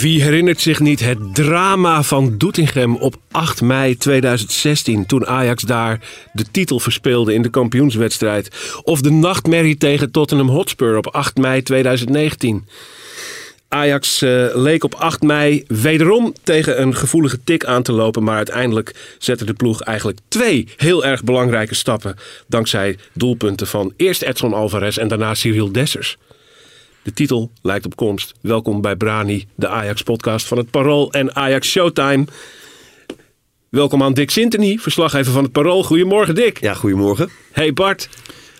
Wie herinnert zich niet het drama van Doetinchem op 8 mei 2016 toen Ajax daar de titel verspeelde in de kampioenswedstrijd? Of de nachtmerrie tegen Tottenham Hotspur op 8 mei 2019? Ajax eh, leek op 8 mei wederom tegen een gevoelige tik aan te lopen, maar uiteindelijk zette de ploeg eigenlijk twee heel erg belangrijke stappen dankzij doelpunten van eerst Edson Alvarez en daarna Cyril Dessers. De titel lijkt op komst. Welkom bij Brani, de Ajax-podcast van het Parool en Ajax Showtime. Welkom aan Dick Sintony, verslaggever van het Parool. Goedemorgen, Dick. Ja, goedemorgen. Hey Bart.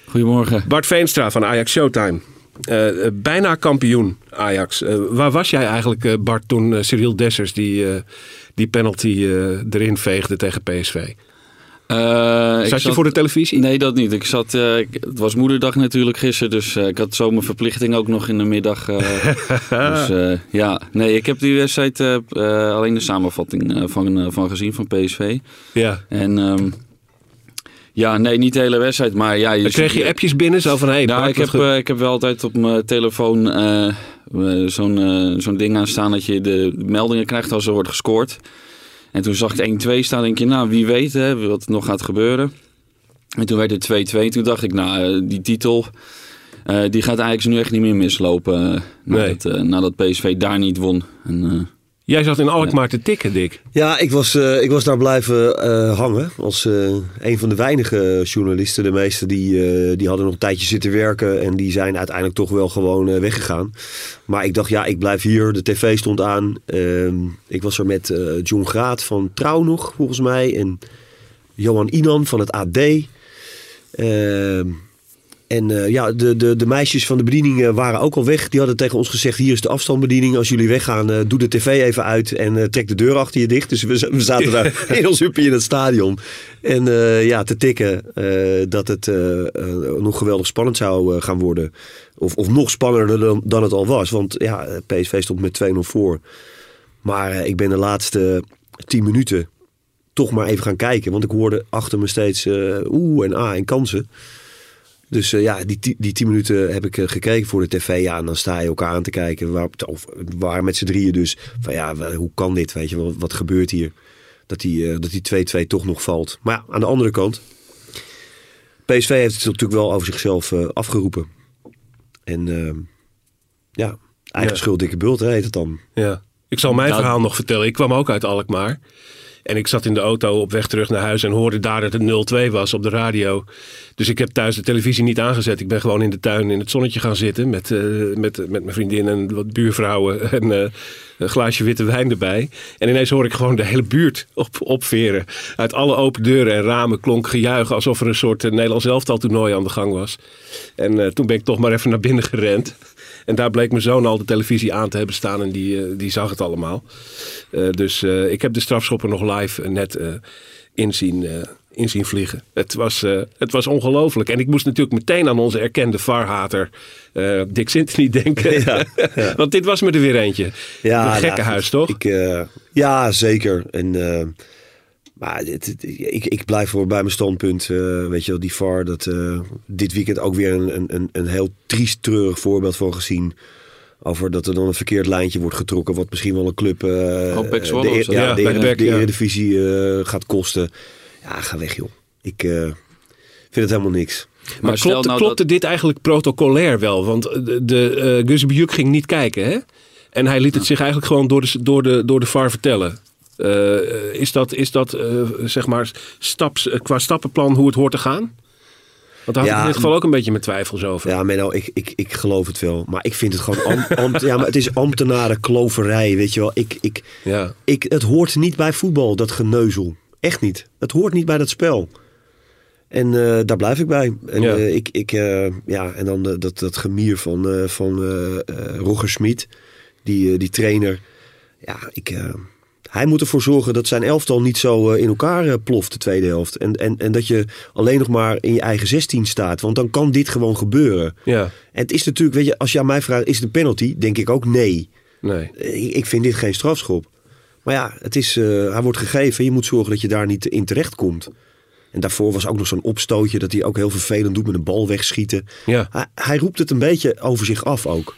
Goedemorgen. Bart Veenstra van Ajax Showtime. Eh, eh, bijna kampioen Ajax. Eh, waar was jij eigenlijk, eh, Bart, toen Cyril Dessers die, eh, die penalty eh, erin veegde tegen PSV? Eh, ik Zat je voor de televisie? Nee, dat niet. Ik zat, eh, het was moederdag natuurlijk gisteren, dus eh, ik had zo mijn verplichting ook nog in de middag. dus ja, nee, ik heb die wedstrijd alleen de samenvatting van, van gezien van PSV. Ja. En ehm, ja, nee, niet de hele wedstrijd, maar ja. Dan kreeg je appjes binnen, zo van... Hey, Nou, ik, heb, ik heb wel altijd op mijn telefoon zo'n zo'n ding aan staan dat je de meldingen krijgt als er wordt gescoord. En toen zag ik 1-2 staan, denk je, nou wie weet hè, wat er nog gaat gebeuren. En toen werd het 2-2. Toen dacht ik, nou, eh, die titel, eh, die gaat eigenlijk nu echt niet meer mislopen. Nee. nadat, eh, nadat PSV daar niet won. En, Jij zat in Alkmaar te tikken, Dick. Ja, ik was, eh, ik was daar blijven eh, hangen als eh, een van de weinige journalisten. De meeste die, die hadden nog een tijdje zitten werken en die zijn uiteindelijk toch wel gewoon weggegaan. Maar ik dacht, ja, ik blijf hier. De tv stond aan. Ehm, ik was er met John Graat van Trouw nog, volgens mij. En Johan Inan van het AD. Ehm, en eh, ja, de, de, de meisjes van de bediening waren ook al weg. Die hadden tegen ons gezegd: hier is de afstandsbediening. Als jullie weggaan, eh, doe de tv even uit en eh, trek de deur achter je dicht. Dus we, zaten daar in ons huppie in het stadion. En ja, te tikken dat het nog geweldig spannend zou gaan worden. Of, of nog spannender dan, dan het al was. Want ja, PSV stond met 2-0 voor. Maar ik ben de laatste 10 minuten toch maar even gaan kijken. Want ik hoorde achter me steeds eh, oeh en ah en kansen. Dus eh, ja, die, die tien minuten heb ik eh, gekeken voor de tv. Ja, en dan sta je elkaar aan te kijken. Waar, of waren met z'n drieën dus. Van ja, hoe kan dit? Weet je, wat, wat gebeurt hier? Dat die, eh, dat die 2-2 toch nog valt. Maar ja, aan de andere kant. PSV heeft het natuurlijk wel over zichzelf afgeroepen. En eh, ja, eigen Ja. schuld, dikke bult hè, heet het dan. Ja. Ik zal mijn Nou- verhaal nog vertellen. Ik kwam ook uit Alkmaar. En ik zat in de auto op weg terug naar huis en hoorde daar dat het 0-2 was op de radio. Dus ik heb thuis de televisie niet aangezet. Ik ben gewoon in de tuin in het zonnetje gaan zitten met, eh, met, met mijn vriendin en wat buurvrouwen en eh, een glaasje witte wijn erbij. En ineens hoor ik gewoon de hele buurt op, opveren. Uit alle open deuren en ramen klonk gejuich alsof er een soort eh, Nederlands elftal toernooi aan de gang was. En toen ben ik toch maar even naar binnen gerend. En daar bleek mijn zoon al de televisie aan te hebben staan en die, eh, die zag het allemaal. Eh, dus eh, ik heb de strafschopper nog live net inzien, eh, inzien vliegen. Het was, het was ongelooflijk. En ik moest natuurlijk meteen aan onze erkende varhater eh Dick Sintony denken. Ja, ja. Want dit was me er weer eentje. Ja, een nou, gekkenhuis, goed. toch? Ik, ja, zeker. En, maar dit, dit- ik, ik blijf voor bij mijn standpunt. eh, weet je wel, die VAR. Dat, eh, dit weekend ook weer een, een- een, een heel triest, treurig voorbeeld van gezien. Over dat er dan een verkeerd lijntje wordt getrokken. Wat misschien wel een club eh Oh, de, e- ja, Ja, de, ja. Eh, gaat kosten. Ja, ga weg joh. Ik eh, vind het helemaal niks. Maar klopte, nou klopte dit eigenlijk protocolair wel? Want de, de eh ging niet kijken, hè? En hij liet het zich eigenlijk gewoon door de, door de, door de VAR vertellen. Eh, is dat, is dat eh, zeg maar staps, eh, qua stappenplan hoe het hoort te gaan? Want daar had Ja, ik in dit geval ook een beetje mijn twijfels over. Ja, Menno, ik, ik, ik geloof het wel. Maar ik vind het gewoon... am- ambt- ja, maar het is ambtenarenkloverij, weet je wel. Ik, ik, Ja. ik, het hoort niet bij voetbal, dat geneuzel. Echt niet. Het hoort niet bij dat spel. En eh, daar blijf ik bij. En, Ja. eh, ik, ik, eh, ja, en dan dat, dat gemier van, eh, van eh, eh, Roger Smit, die, eh, die trainer. Ja, ik, eh, Hij moet ervoor zorgen dat zijn elftal niet zo eh, in elkaar eh, ploft de tweede helft. En, en, en dat je alleen nog maar in je eigen 16 staat. Want dan kan dit gewoon gebeuren. Ja, En het is natuurlijk, weet je, als je aan mij vraagt, is het een penalty? Denk ik ook nee. nee. Ik, ik vind dit geen strafschop. Maar ja, het is, eh, hij wordt gegeven. Je moet zorgen dat je daar niet in terecht komt. En daarvoor was ook nog zo'n opstootje dat hij ook heel vervelend doet met een bal wegschieten. Ja. Hij, hij roept het een beetje over zich af ook.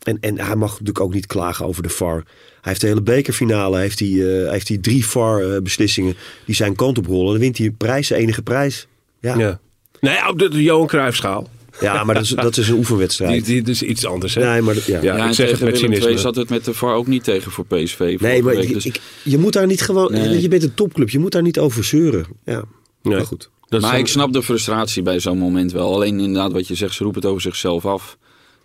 En, en hij mag natuurlijk ook niet klagen over de VAR. Hij heeft de hele bekerfinale, heeft hij, eh, heeft hij drie VAR-beslissingen die zijn kant op rollen. Dan wint hij prijs, de enige prijs. Ja, ja. ja. Nee, op de, de Johan Cruijffschaal. maar dat is, dat is een oefenwedstrijd. die, is iets anders, hè? nee, maar, ja. Ja, Ja, ik zeg het met cynisme. zat het met de VAR ook niet tegen voor PSV. Nee, maar week. ik- Dus- ik, je moet daar niet gewoon... Nee. Je bent een topclub, je moet daar niet over zeuren. Ja, Nee. maar goed. Dat maar dan- ik snap de frustratie bij zo'n moment wel. Alleen inderdaad wat je zegt, ze roepen het over zichzelf af.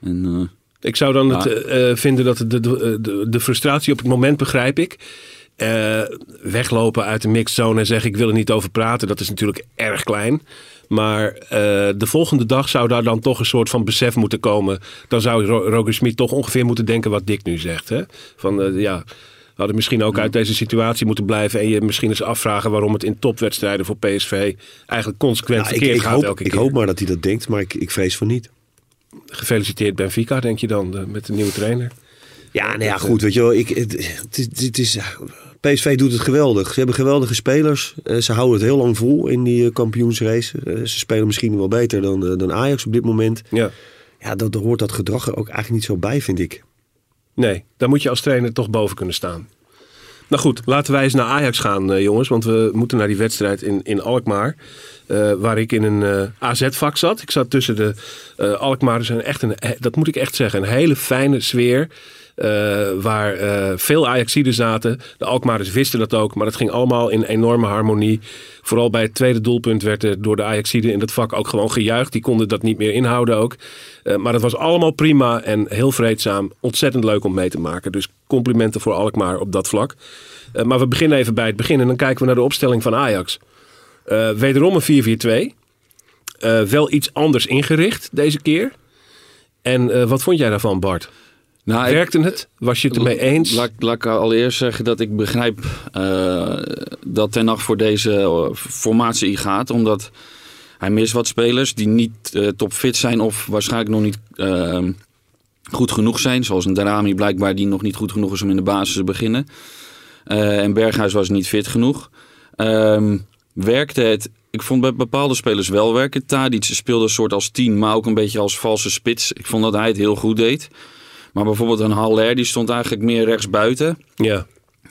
En, eh, Ik zou dan het, eh, eh, vinden dat de, de, de, de frustratie op het moment begrijp ik. Eh, weglopen uit de mixzone en zeggen ik wil er niet over praten, dat is natuurlijk erg klein. Maar eh, de volgende dag zou daar dan toch een soort van besef moeten komen. Dan zou Ro- Roger Smit toch ongeveer moeten denken wat Dick nu zegt. Hè? Van eh, ja, we hadden misschien ook uit deze situatie moeten blijven. En je misschien eens afvragen waarom het in topwedstrijden voor PSV eigenlijk consequent ik, verkeerd ik, gaat hoop, elke ik keer. hoop maar dat hij dat denkt, maar ik, ik vrees van niet. Gefeliciteerd Benfica, denk je dan, eh, met de nieuwe trainer. Ja, nou ja, goed. Weet je wel, ik, het, het, is- het is, PSV doet het geweldig. Ze hebben geweldige spelers. Eh, ze houden het heel lang vol in die eh, kampioensrace. Eh, ze spelen misschien wel beter dan, eh, dan Ajax op dit moment. Ja. Ja, dat, hoort dat gedrag er ook eigenlijk niet zo bij, vind ik. Nee, daar moet je als trainer toch boven kunnen staan. Nou goed, laten wij eens naar Ajax gaan, eh, jongens. Want we moeten naar die wedstrijd in, in Alkmaar. eh, waar ik in een eh, AZ-vak zat. Ik zat tussen de eh Alkmaarders echt een, dat moet ik echt zeggen, een hele fijne sfeer. Eh, waar eh, veel Ajaxiden zaten. De Alkmaarders wisten dat ook, maar het ging allemaal in enorme harmonie. Vooral bij het tweede doelpunt werd er door de Ajaxiden in dat vak ook gewoon gejuicht. Die konden dat niet meer inhouden ook. Eh, maar het was allemaal prima en heel vreedzaam. Ontzettend leuk om mee te maken. Dus complimenten voor Alkmaar op dat vlak. Maar we beginnen even bij het begin en dan kijken we naar de opstelling van Ajax. Wederom een 4-4-2. Eh, wel iets anders ingericht deze keer. En wat vond jij daarvan, Bart? Nou, ik- Werkte het? Was je het ermee eens? Laat, laat ik allereerst zeggen dat ik begrijp eh, dat Ten Hag voor deze eh, formatie gaat. Omdat hij mist wat spelers die niet eh, topfit zijn of waarschijnlijk nog niet goed genoeg zijn. Zoals een Darami blijkbaar die nog niet goed genoeg is om in de basis te beginnen. En Berghuis was niet fit genoeg. Ehm, werkte het... Ik vond bij bepaalde spelers wel werken. Tadic speelde een soort als tien, maar ook een beetje als valse spits. Ik vond dat hij het heel goed deed. Maar bijvoorbeeld een Haller, die stond eigenlijk meer rechts buiten. Ja.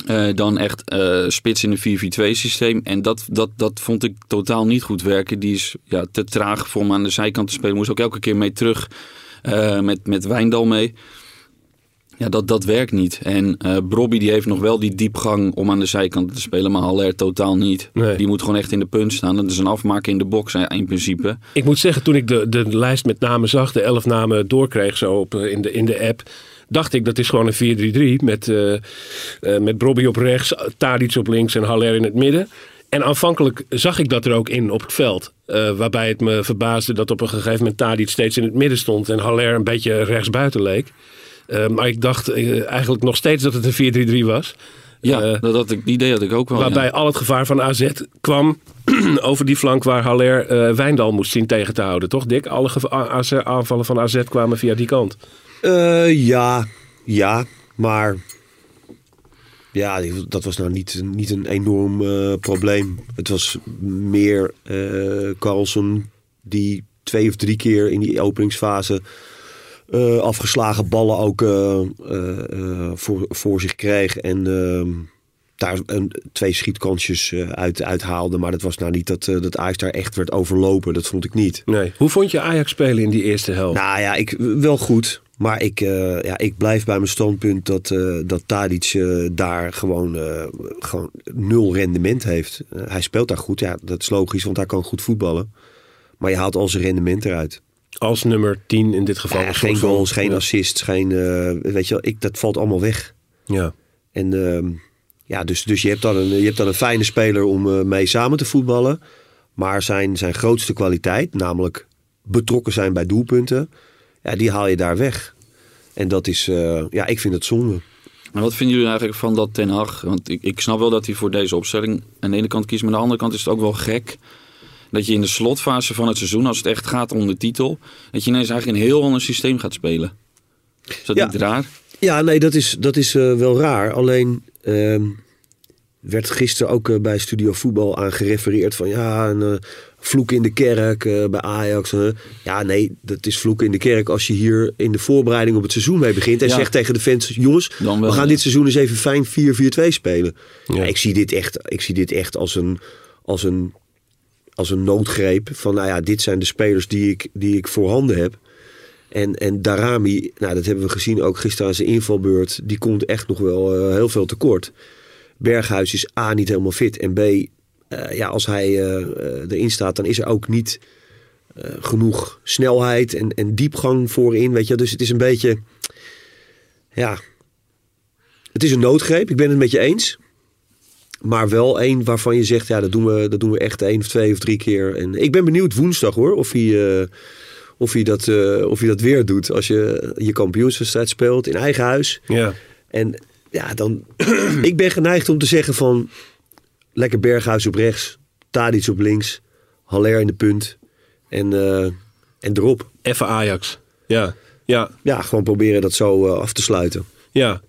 eh, dan echt eh, spits in een 4-4-2 systeem. En dat, dat, dat vond ik totaal niet goed werken. Die is ja, te traag voor om aan de zijkant te spelen. Moest ook elke keer mee terug eh, met, met Wijndal mee. Ja, dat, dat werkt niet. En eh Brobby die heeft nog wel die diepgang om aan de zijkant te spelen. Maar Haller totaal niet. Nee. Die moet gewoon echt in de punt staan. Dat is een afmaken in de box in principe. Ik moet zeggen, toen ik de, de lijst met namen zag, de elf namen doorkreeg zo op, eh, in, de, in de app, dacht ik dat is gewoon een 4-3-3 met, eh met Brobby op rechts, Tadic op links en Haller in het midden. En aanvankelijk zag ik dat er ook in op het veld. waarbij het me verbaasde dat op een gegeven moment Tadic steeds in het midden stond en Haller een beetje rechtsbuiten leek. Eh, maar ik dacht eh, eigenlijk nog steeds dat het een 4-3-3 was. Ja, Eh, dat, dat, die idee had ik ook wel. ja. Waarbij al het gevaar van AZ kwam over die flank waar Haller eh, Wijndal moest zien tegen te houden. Toch Dick? Alle aanvallen van AZ kwamen via die kant. Eh, ja, ja, maar ja, dat was nou niet, niet een enorm eh, probleem. Het was meer eh Carlsen die twee of drie keer in die openingsfase eh, afgeslagen ballen ook eh, eh, voor, voor zich kreeg. En ehm, daar een, twee schietkansjes uit, uithaalde. Maar dat was nou niet dat, dat Ajax daar echt werd overlopen. Dat vond ik niet. Nee. Hoe vond je Ajax spelen in die eerste helft? Nou ja, ik, wel goed. Maar ik, ja, ik blijf bij mijn standpunt dat, dat Tadic daar gewoon, gewoon nul rendement heeft. Hij speelt daar goed. Ja, dat is logisch, want hij kan goed voetballen. Maar je haalt al zijn rendement eruit. Als nummer 10 in dit geval. Ja, geen van- goals, geen assists, geen... eh, weet je wel, ik, dat valt allemaal weg. Ja. En ehm, ja, dus, dus je, hebt dan een, je hebt dan een fijne speler om eh, mee samen te voetballen. Maar zijn, zijn grootste kwaliteit, namelijk betrokken zijn bij doelpunten, ja, die haal je daar weg. En dat is, eh, ja, ik vind het zonde. Maar wat vinden jullie eigenlijk van dat Ten Hag? Want ik, ik snap wel dat hij voor deze opstelling aan de ene kant kiest. Maar aan de andere kant is het ook wel gek dat je in de slotfase van het seizoen, als het echt gaat om de titel, dat je ineens eigenlijk een heel ander systeem gaat spelen. Is dat Ja. niet raar? Ja, nee, dat is, dat is eh, wel raar. Alleen ehm, werd gisteren ook eh, bij Studio Voetbal aan gerefereerd van ja, een eh, vloek in de kerk bij Ajax. ja, nee, dat is vloek in de kerk als je hier in de voorbereiding op het seizoen mee begint en Ja. zegt tegen de fans: jongens, Dan wel, we gaan ja. dit seizoen eens even fijn 4-4-2 spelen. Ja, ik, zie dit echt, ik zie dit echt als een, als een, als een noodgreep van nou ja, dit zijn de spelers die ik, die ik voorhanden heb. En, en Darami, nou, dat hebben we gezien ook gisteren zijn invalbeurt. Die komt echt nog wel eh, heel veel tekort. Berghuis is A niet helemaal fit. En B, eh, ja, als hij eh, erin staat, dan is er ook niet genoeg snelheid en, en diepgang voorin. Weet je? Dus het is een beetje. Ja. Het is een noodgreep, ik ben het met je eens. Maar wel één waarvan je zegt, ja, dat doen we, dat doen we echt één of twee of drie keer. En ik ben benieuwd woensdag hoor, of hij, eh, of hij, dat, eh, of hij dat weer doet. Als je je kampioenswedstrijd speelt in eigen huis. Ja. En ja, dan. ik ben geneigd om te zeggen van. Lekker Berghuis op rechts. Tadic op links. Haller in de punt. En, eh, en erop. Even Ajax. Ja. Ja. Ja, gewoon proberen dat zo af te sluiten. Ja.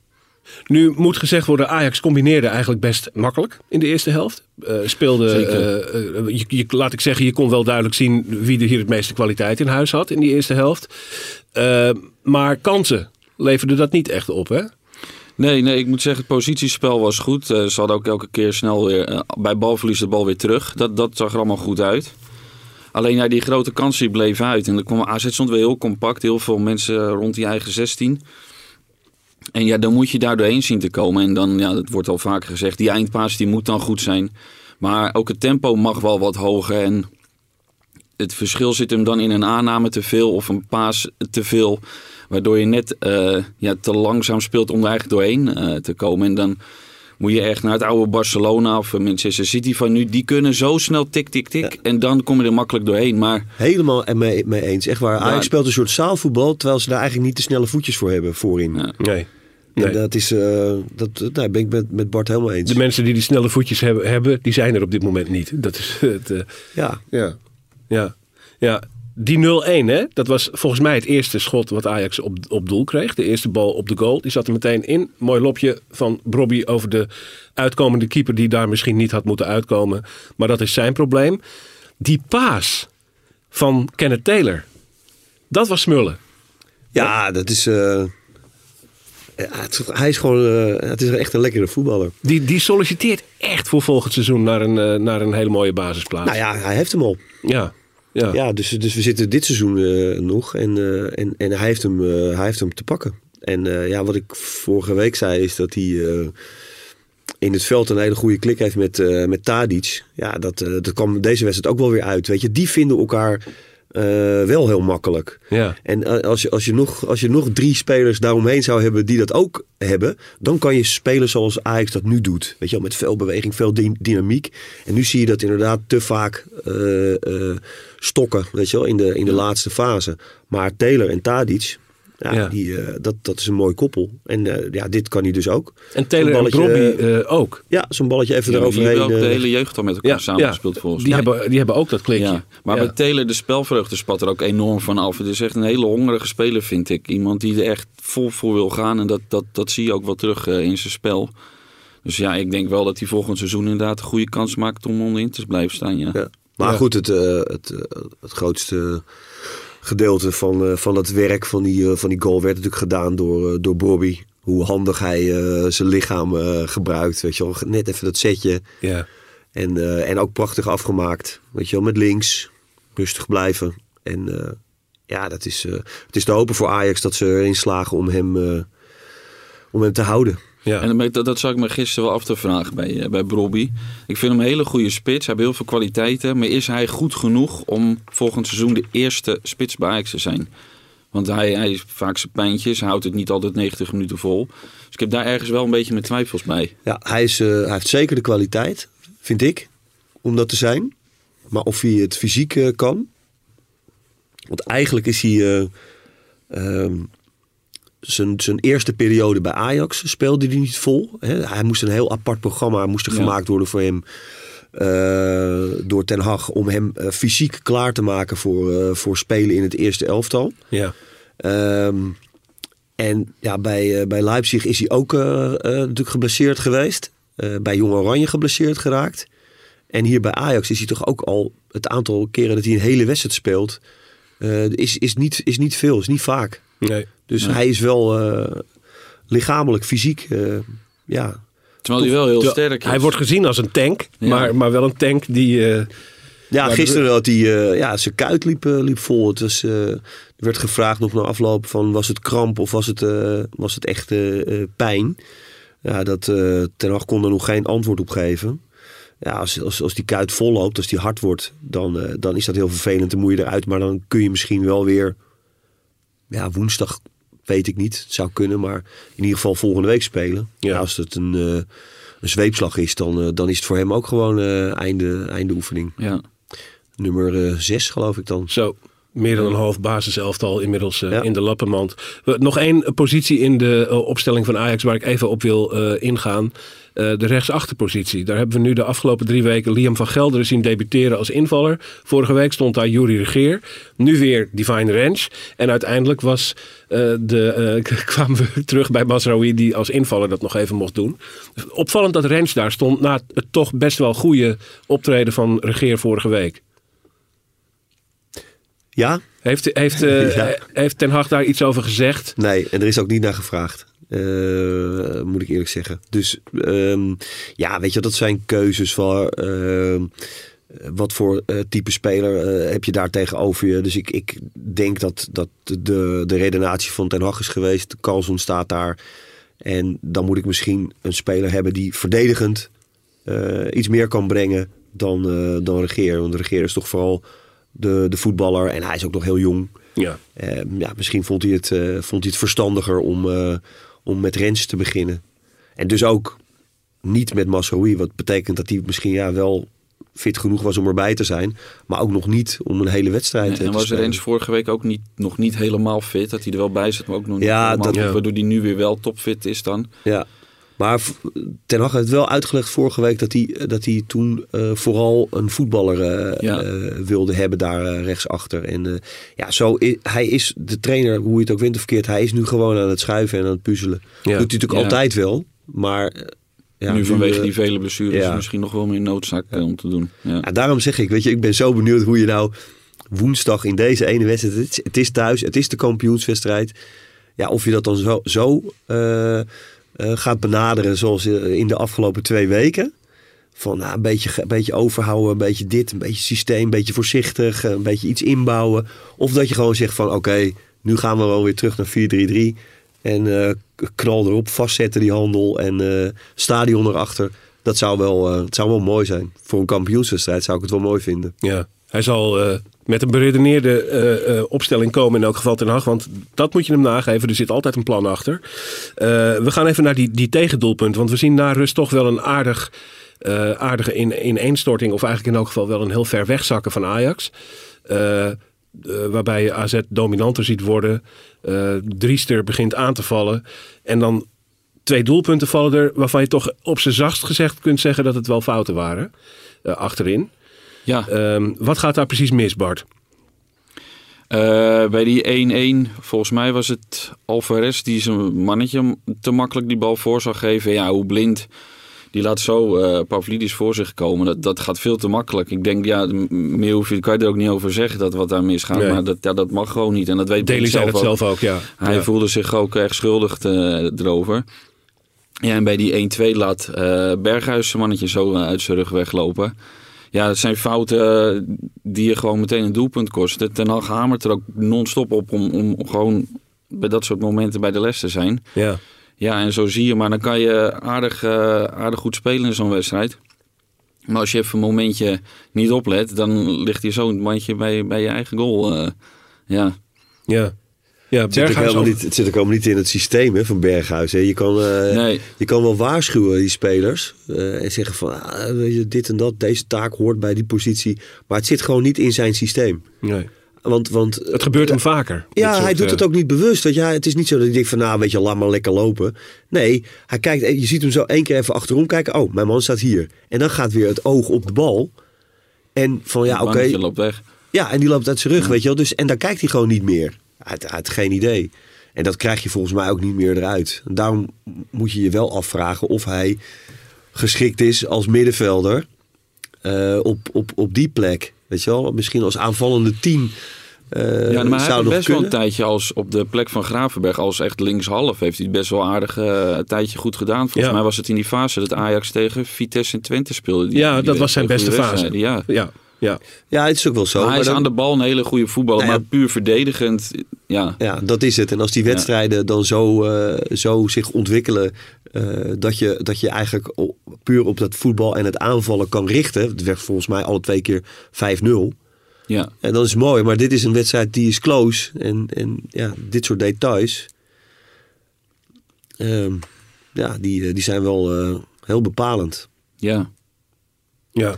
Nu moet gezegd worden, Ajax combineerde eigenlijk best makkelijk in de eerste helft. Eh, speelde, eh, eh, je, je- laat ik zeggen, je kon wel duidelijk zien wie er hier het meeste kwaliteit in huis had in die eerste helft. Maar kansen leverde dat niet echt op, hè? Nee, nee, ik moet zeggen, het positiespel was goed. Ze hadden ook elke keer snel weer bij balverlies de bal weer terug. Dat, dat zag er allemaal goed uit. Alleen ja, die grote kansen bleven uit. En dan kwam AZ stond weer heel compact. Heel veel mensen rond die eigen 16. En ja, dan moet je daar doorheen zien te komen. En dan, ja, dat wordt al vaker gezegd, die eindpaas die moet dan goed zijn. Maar ook het tempo mag wel wat hoger. En het verschil zit hem dan in een aanname te veel of een paas te veel. Waardoor je net eh, ja, te langzaam speelt om er eigenlijk doorheen eh, te komen. En dan moet je echt naar het oude Barcelona of Manchester City van nu. Die kunnen zo snel tik, tik, tik. En dan kom je er makkelijk doorheen. Maar Helemaal mee, mee eens. Echt waar. Ajax Ja. speelt een soort zaalvoetbal. Terwijl ze daar eigenlijk niet de snelle voetjes voor hebben voorin. Ja. Nee. En dat is. eh, dat, daar ben ik met, met Bart helemaal eens. De mensen die die snelle voetjes hebben, hebben, die zijn er op dit moment niet. Dat is het. eh, ja. ja. Ja. Ja. Die 0-1, hè? dat was volgens mij het eerste schot wat Ajax op, op doel kreeg. De eerste bal op de goal. Die zat er meteen in. Mooi lopje van Brobby over de uitkomende keeper die daar misschien niet had moeten uitkomen. Maar dat is zijn probleem. Die paas van Kenneth Taylor. Dat was smullen. ja, dat is. eh, hij is gewoon. eh, het is echt een lekkere voetballer. Die, die solliciteert echt voor volgend seizoen naar een, eh, naar een hele mooie basisplaats. Nou ja, hij heeft hem al. ja. Ja. Ja, dus, dus we zitten dit seizoen eh, nog en, en, en hij, heeft hem, hij heeft hem te pakken. En ja, wat ik vorige week zei is dat hij in het veld een hele goede klik heeft met, met Tadic. Ja, dat, dat kwam deze wedstrijd ook wel weer uit. Weet je, die vinden elkaar eh, wel heel makkelijk. Ja. En eh, als je, als, je nog, als je nog drie spelers daaromheen zou hebben die dat ook hebben, dan kan je spelen zoals Ajax dat nu doet. Weet je wel, met veel beweging, veel dy- dynamiek. En nu zie je dat inderdaad te vaak eh, stokken, weet je wel, in de, in de laatste fase. Maar Taylor en Tadic, ja, Ja. Die, eh, dat, dat is een mooi koppel. En eh, ja, dit kan hij dus ook. En Taylor en Brobby eh, ook. Ja, zo'n balletje even Ja, die eroverheen. hebben ook de hele jeugd al met elkaar Ja, samengespeeld ja. volgens Die mij. hebben, die hebben ook dat klikje. Ja, maar Ja. bij Taylor, de spelvreugde spat er ook enorm van af. Het is echt een hele hongerige speler, vind ik. Iemand die er echt vol voor wil gaan. En dat, dat, dat zie je ook wel terug in zijn spel. Dus ja, ik denk wel dat hij volgend seizoen inderdaad een goede kans maakt om onderin te blijven staan. Ja. Ja. Maar Ja. goed, het, eh, het, het grootste gedeelte van, eh, van het werk van die, eh, van die goal werd natuurlijk gedaan door, eh, door Bobby. Hoe handig hij zijn lichaam gebruikt. Weet je wel. Net even dat setje. Ja. En, en ook prachtig afgemaakt. Weet je wel, met links. Rustig blijven. En ja, dat is, het is te hopen voor Ajax dat ze erin slagen om hem, om hem te houden. Ja. En dat, dat zag ik me gisteren wel af te vragen bij, eh, bij Brobby. Ik vind hem een hele goede spits. Hij heeft heel veel kwaliteiten. Maar is hij goed genoeg om volgend seizoen de eerste spits bij Ajax te zijn? Want hij, hij is vaak zijn pijntjes. Hij houdt het niet altijd 90 minuten vol. Dus ik heb daar ergens wel een beetje mijn twijfels bij. Ja, hij, is, eh, hij heeft zeker de kwaliteit, vind ik, om dat te zijn. Maar of hij het fysiek eh, kan. Want eigenlijk is hij. eh, ehm, zijn, zijn eerste periode bij Ajax speelde hij niet vol. Hè. Hij moest een heel apart programma moest er Ja. gemaakt worden voor hem. eh, door Ten Hag om hem eh, fysiek klaar te maken voor, eh, voor spelen in het eerste elftal. Ja. Ehm, en ja, bij, bij Leipzig is hij ook natuurlijk geblesseerd geweest. Bij Jong Oranje geblesseerd geraakt. En hier bij Ajax is hij toch ook al het aantal keren dat hij een hele wedstrijd speelt. is, is, niet, is niet veel, is niet vaak. Nee. Dus hij is wel eh, lichamelijk, fysiek. eh, ja, Terwijl hij wel heel sterk is. Hij wordt gezien als een tank, Ja. maar, maar wel een tank die... eh, Ja, gisteren had hij, eh, ja, zijn kuit liep, liep vol. Het was, eh, er werd gevraagd nog na afloop van was het kramp of was het, eh, was het echt pijn. Ja, dat, eh Ten Hag kon er nog geen antwoord op geven. Ja, als, als, als die kuit vol loopt, als die hard wordt, dan, eh, dan is dat heel vervelend. Dan moet je eruit, maar dan kun je misschien wel weer... Ja, woensdag weet ik niet. Het zou kunnen, maar in ieder geval volgende week spelen. Ja. Ja. als het een, eh, een zweepslag is, dan, eh, dan is het voor hem ook gewoon eh, einde, einde oefening. Ja. Nummer 6 geloof ik dan. Zo, meer dan een half basiselftal inmiddels Ja. in de lappenmand. We- Nog één positie in de opstelling van Ajax waar ik even op wil ingaan. Eh, de rechtsachterpositie. Daar hebben we nu de afgelopen drie weken Liam van Gelderen zien debuteren als invaller. Vorige week stond daar Jury Regeer. Nu weer Divine Ranch. En uiteindelijk was eh, de, eh, kwamen we terug bij Masraoui die als invaller dat nog even mocht doen. Opvallend dat Ranch daar stond na het toch best wel goede optreden van Regeer vorige week. Ja? Heeft, heeft, eh, Ja. heeft Ten Hag daar iets over gezegd? Nee, en er is ook niet naar gevraagd. Eh, moet ik eerlijk zeggen. Dus ehm, ja, weet je, dat zijn keuzes van ehm, wat voor eh, type speler heb je daar tegenover je. Dus ik, ik denk dat, dat de, de redenatie van Ten Hag is geweest. De kans ontstaat daar. En dan moet ik misschien een speler hebben die verdedigend iets meer kan brengen dan, dan Regeer. Want Regeer is toch vooral de, de voetballer en hij is ook nog heel jong. Ja. Eh, ja, misschien vond hij het, eh, vond hij het verstandiger om, eh, om met Rens te beginnen. En dus ook niet met Masraoui. Wat betekent dat hij misschien ja, wel fit genoeg was om erbij te zijn. Maar ook nog niet om een hele wedstrijd Ja, eh, en te was spelen. Rens vorige week ook niet, nog niet helemaal fit. Dat hij er wel bij zit, maar ook nog niet Ja, helemaal dat- fit, Ja. Waardoor hij nu weer wel topfit is dan. Ja. Maar Ten Hag heeft wel uitgelegd vorige week dat hij, dat hij toen eh, vooral een voetballer eh, Ja. eh, wilde hebben daar rechtsachter. En ja, zo i- hij is de trainer, hoe je het ook wint of verkeerd, hij is nu gewoon aan het schuiven en aan het puzzelen. Ja. Doet hij natuurlijk Ja. altijd wel, maar ja, nu vanwege die vele blessures is misschien nog wel meer noodzaak om te doen. Ja. Ja, daarom zeg ik, weet je, ik ben zo benieuwd hoe je nou woensdag in deze ene wedstrijd, het is, het is thuis, het is de kampioenswedstrijd. Ja, of je dat dan zo, zo gaat benaderen zoals eh, in de afgelopen twee weken. Van nou, een, beetje, een beetje overhouden, een beetje dit, een beetje systeem, een beetje voorzichtig, een beetje iets inbouwen. Of dat je gewoon zegt van oké, nu gaan we wel weer terug naar 4-3-3. En eh, knal erop, vastzetten die handel en eh, stadion erachter. Dat zou, wel, eh, het zou wel mooi zijn. Voor een kampioenswedstrijd zou ik het wel mooi vinden. Ja, hij zal eh, met een beredeneerde eh, eh, opstelling komen in elk geval ten Hag. Want dat moet je hem nageven. Er zit altijd een plan achter. We gaan even naar die, die tegendoelpunt. Want we zien na rust toch wel een aardig, aardige in, ineenstorting. Of eigenlijk in elk geval wel een heel ver wegzakken van Ajax. Waarbij je AZ dominanter ziet worden. Driester begint aan te vallen. En dan twee doelpunten vallen er waarvan je toch op zijn zachtst gezegd kunt zeggen dat het wel fouten waren. achterin. Ja, Ehm, wat gaat daar precies mis, Bart? eh, bij die 1-1, volgens mij was het Alvarez die zijn mannetje te makkelijk die bal voor zou geven. Ja, hoe blind. Die laat zo eh Pavlidis voor zich komen. Dat, dat gaat veel te makkelijk. Ik denk, ja, meer hoef je, kan je er ook niet over zeggen dat wat daar misgaat. Nee. Maar dat, ja, dat mag gewoon niet. En dat weet zei dat ook. zelf ook, ja. Hij ja. voelde zich ook echt schuldig te- erover. Ja, en bij die 1-2 laat eh Berghuis zijn mannetje zo eh, uit zijn rug weglopen. Ja, dat zijn fouten eh, die je gewoon meteen een doelpunt kosten. Ten Hag hamert er ook non-stop op om, om gewoon bij dat soort momenten bij de les te zijn. Ja. Ja, en zo zie je, maar dan kan je aardig, eh, aardig goed spelen in zo'n wedstrijd. Maar als je even een momentje niet oplet, dan ligt hier zo'n mandje bij, bij je eigen goal. eh. ja. Ja. Ja, Het zit, helemaal niet, het zit ook helemaal niet in het systeem hè, van Berghuis. Hè. Je, kan, eh, Nee. je kan wel waarschuwen, die spelers. eh, en zeggen van ah, weet je, dit en dat, deze taak hoort bij die positie. Maar het zit gewoon niet in zijn systeem. Nee. want, want Het gebeurt hem vaker. dit ja, soort, hij doet eh, het ook niet bewust. Want ja, het is niet zo dat hij denkt van, nou, weet je, laat maar lekker lopen. Nee, hij kijkt, eh, je ziet hem zo één keer even achterom kijken. Oh, mijn man staat hier. En dan gaat weer het oog op de bal. En van, ja, oké. mannetje loopt weg. Ja, en die loopt uit zijn rug, weet je wel. Dus, en dan kijkt hij gewoon niet meer. Hij hij had geen idee. En dat krijg je volgens mij ook niet meer eruit. Daarom moet je je wel afvragen of hij geschikt is als middenvelder eh, op, op, op die plek. Weet je wel, misschien als aanvallende team. eh Ja, maar hij zou heeft nog best wel een tijdje als op de plek van Gravenberg als echt linkshalf. Heeft hij het best wel aardig eh, een tijdje goed gedaan. Volgens Ja. mij was het in die fase dat Ajax tegen Vitesse en Twente speelde. Die, Ja, die dat was zijn beste fase. Ja. Ja, ja. Ja, het is ook wel zo. Maar hij maar is dan- aan de bal een hele goede voetballer, Nou ja. maar puur verdedigend. Ja, Ja, dat is het. En als die wedstrijden dan zo, eh, zo zich ontwikkelen... eh, dat, je, dat je eigenlijk puur op dat voetbal en het aanvallen kan richten. Het werd volgens mij alle twee keer 5-0. ja. En dat is mooi. Maar dit is een wedstrijd die is close. En, en ja, dit soort details... ehm, ja, die, eh, die zijn wel eh, heel bepalend. ja. Ja.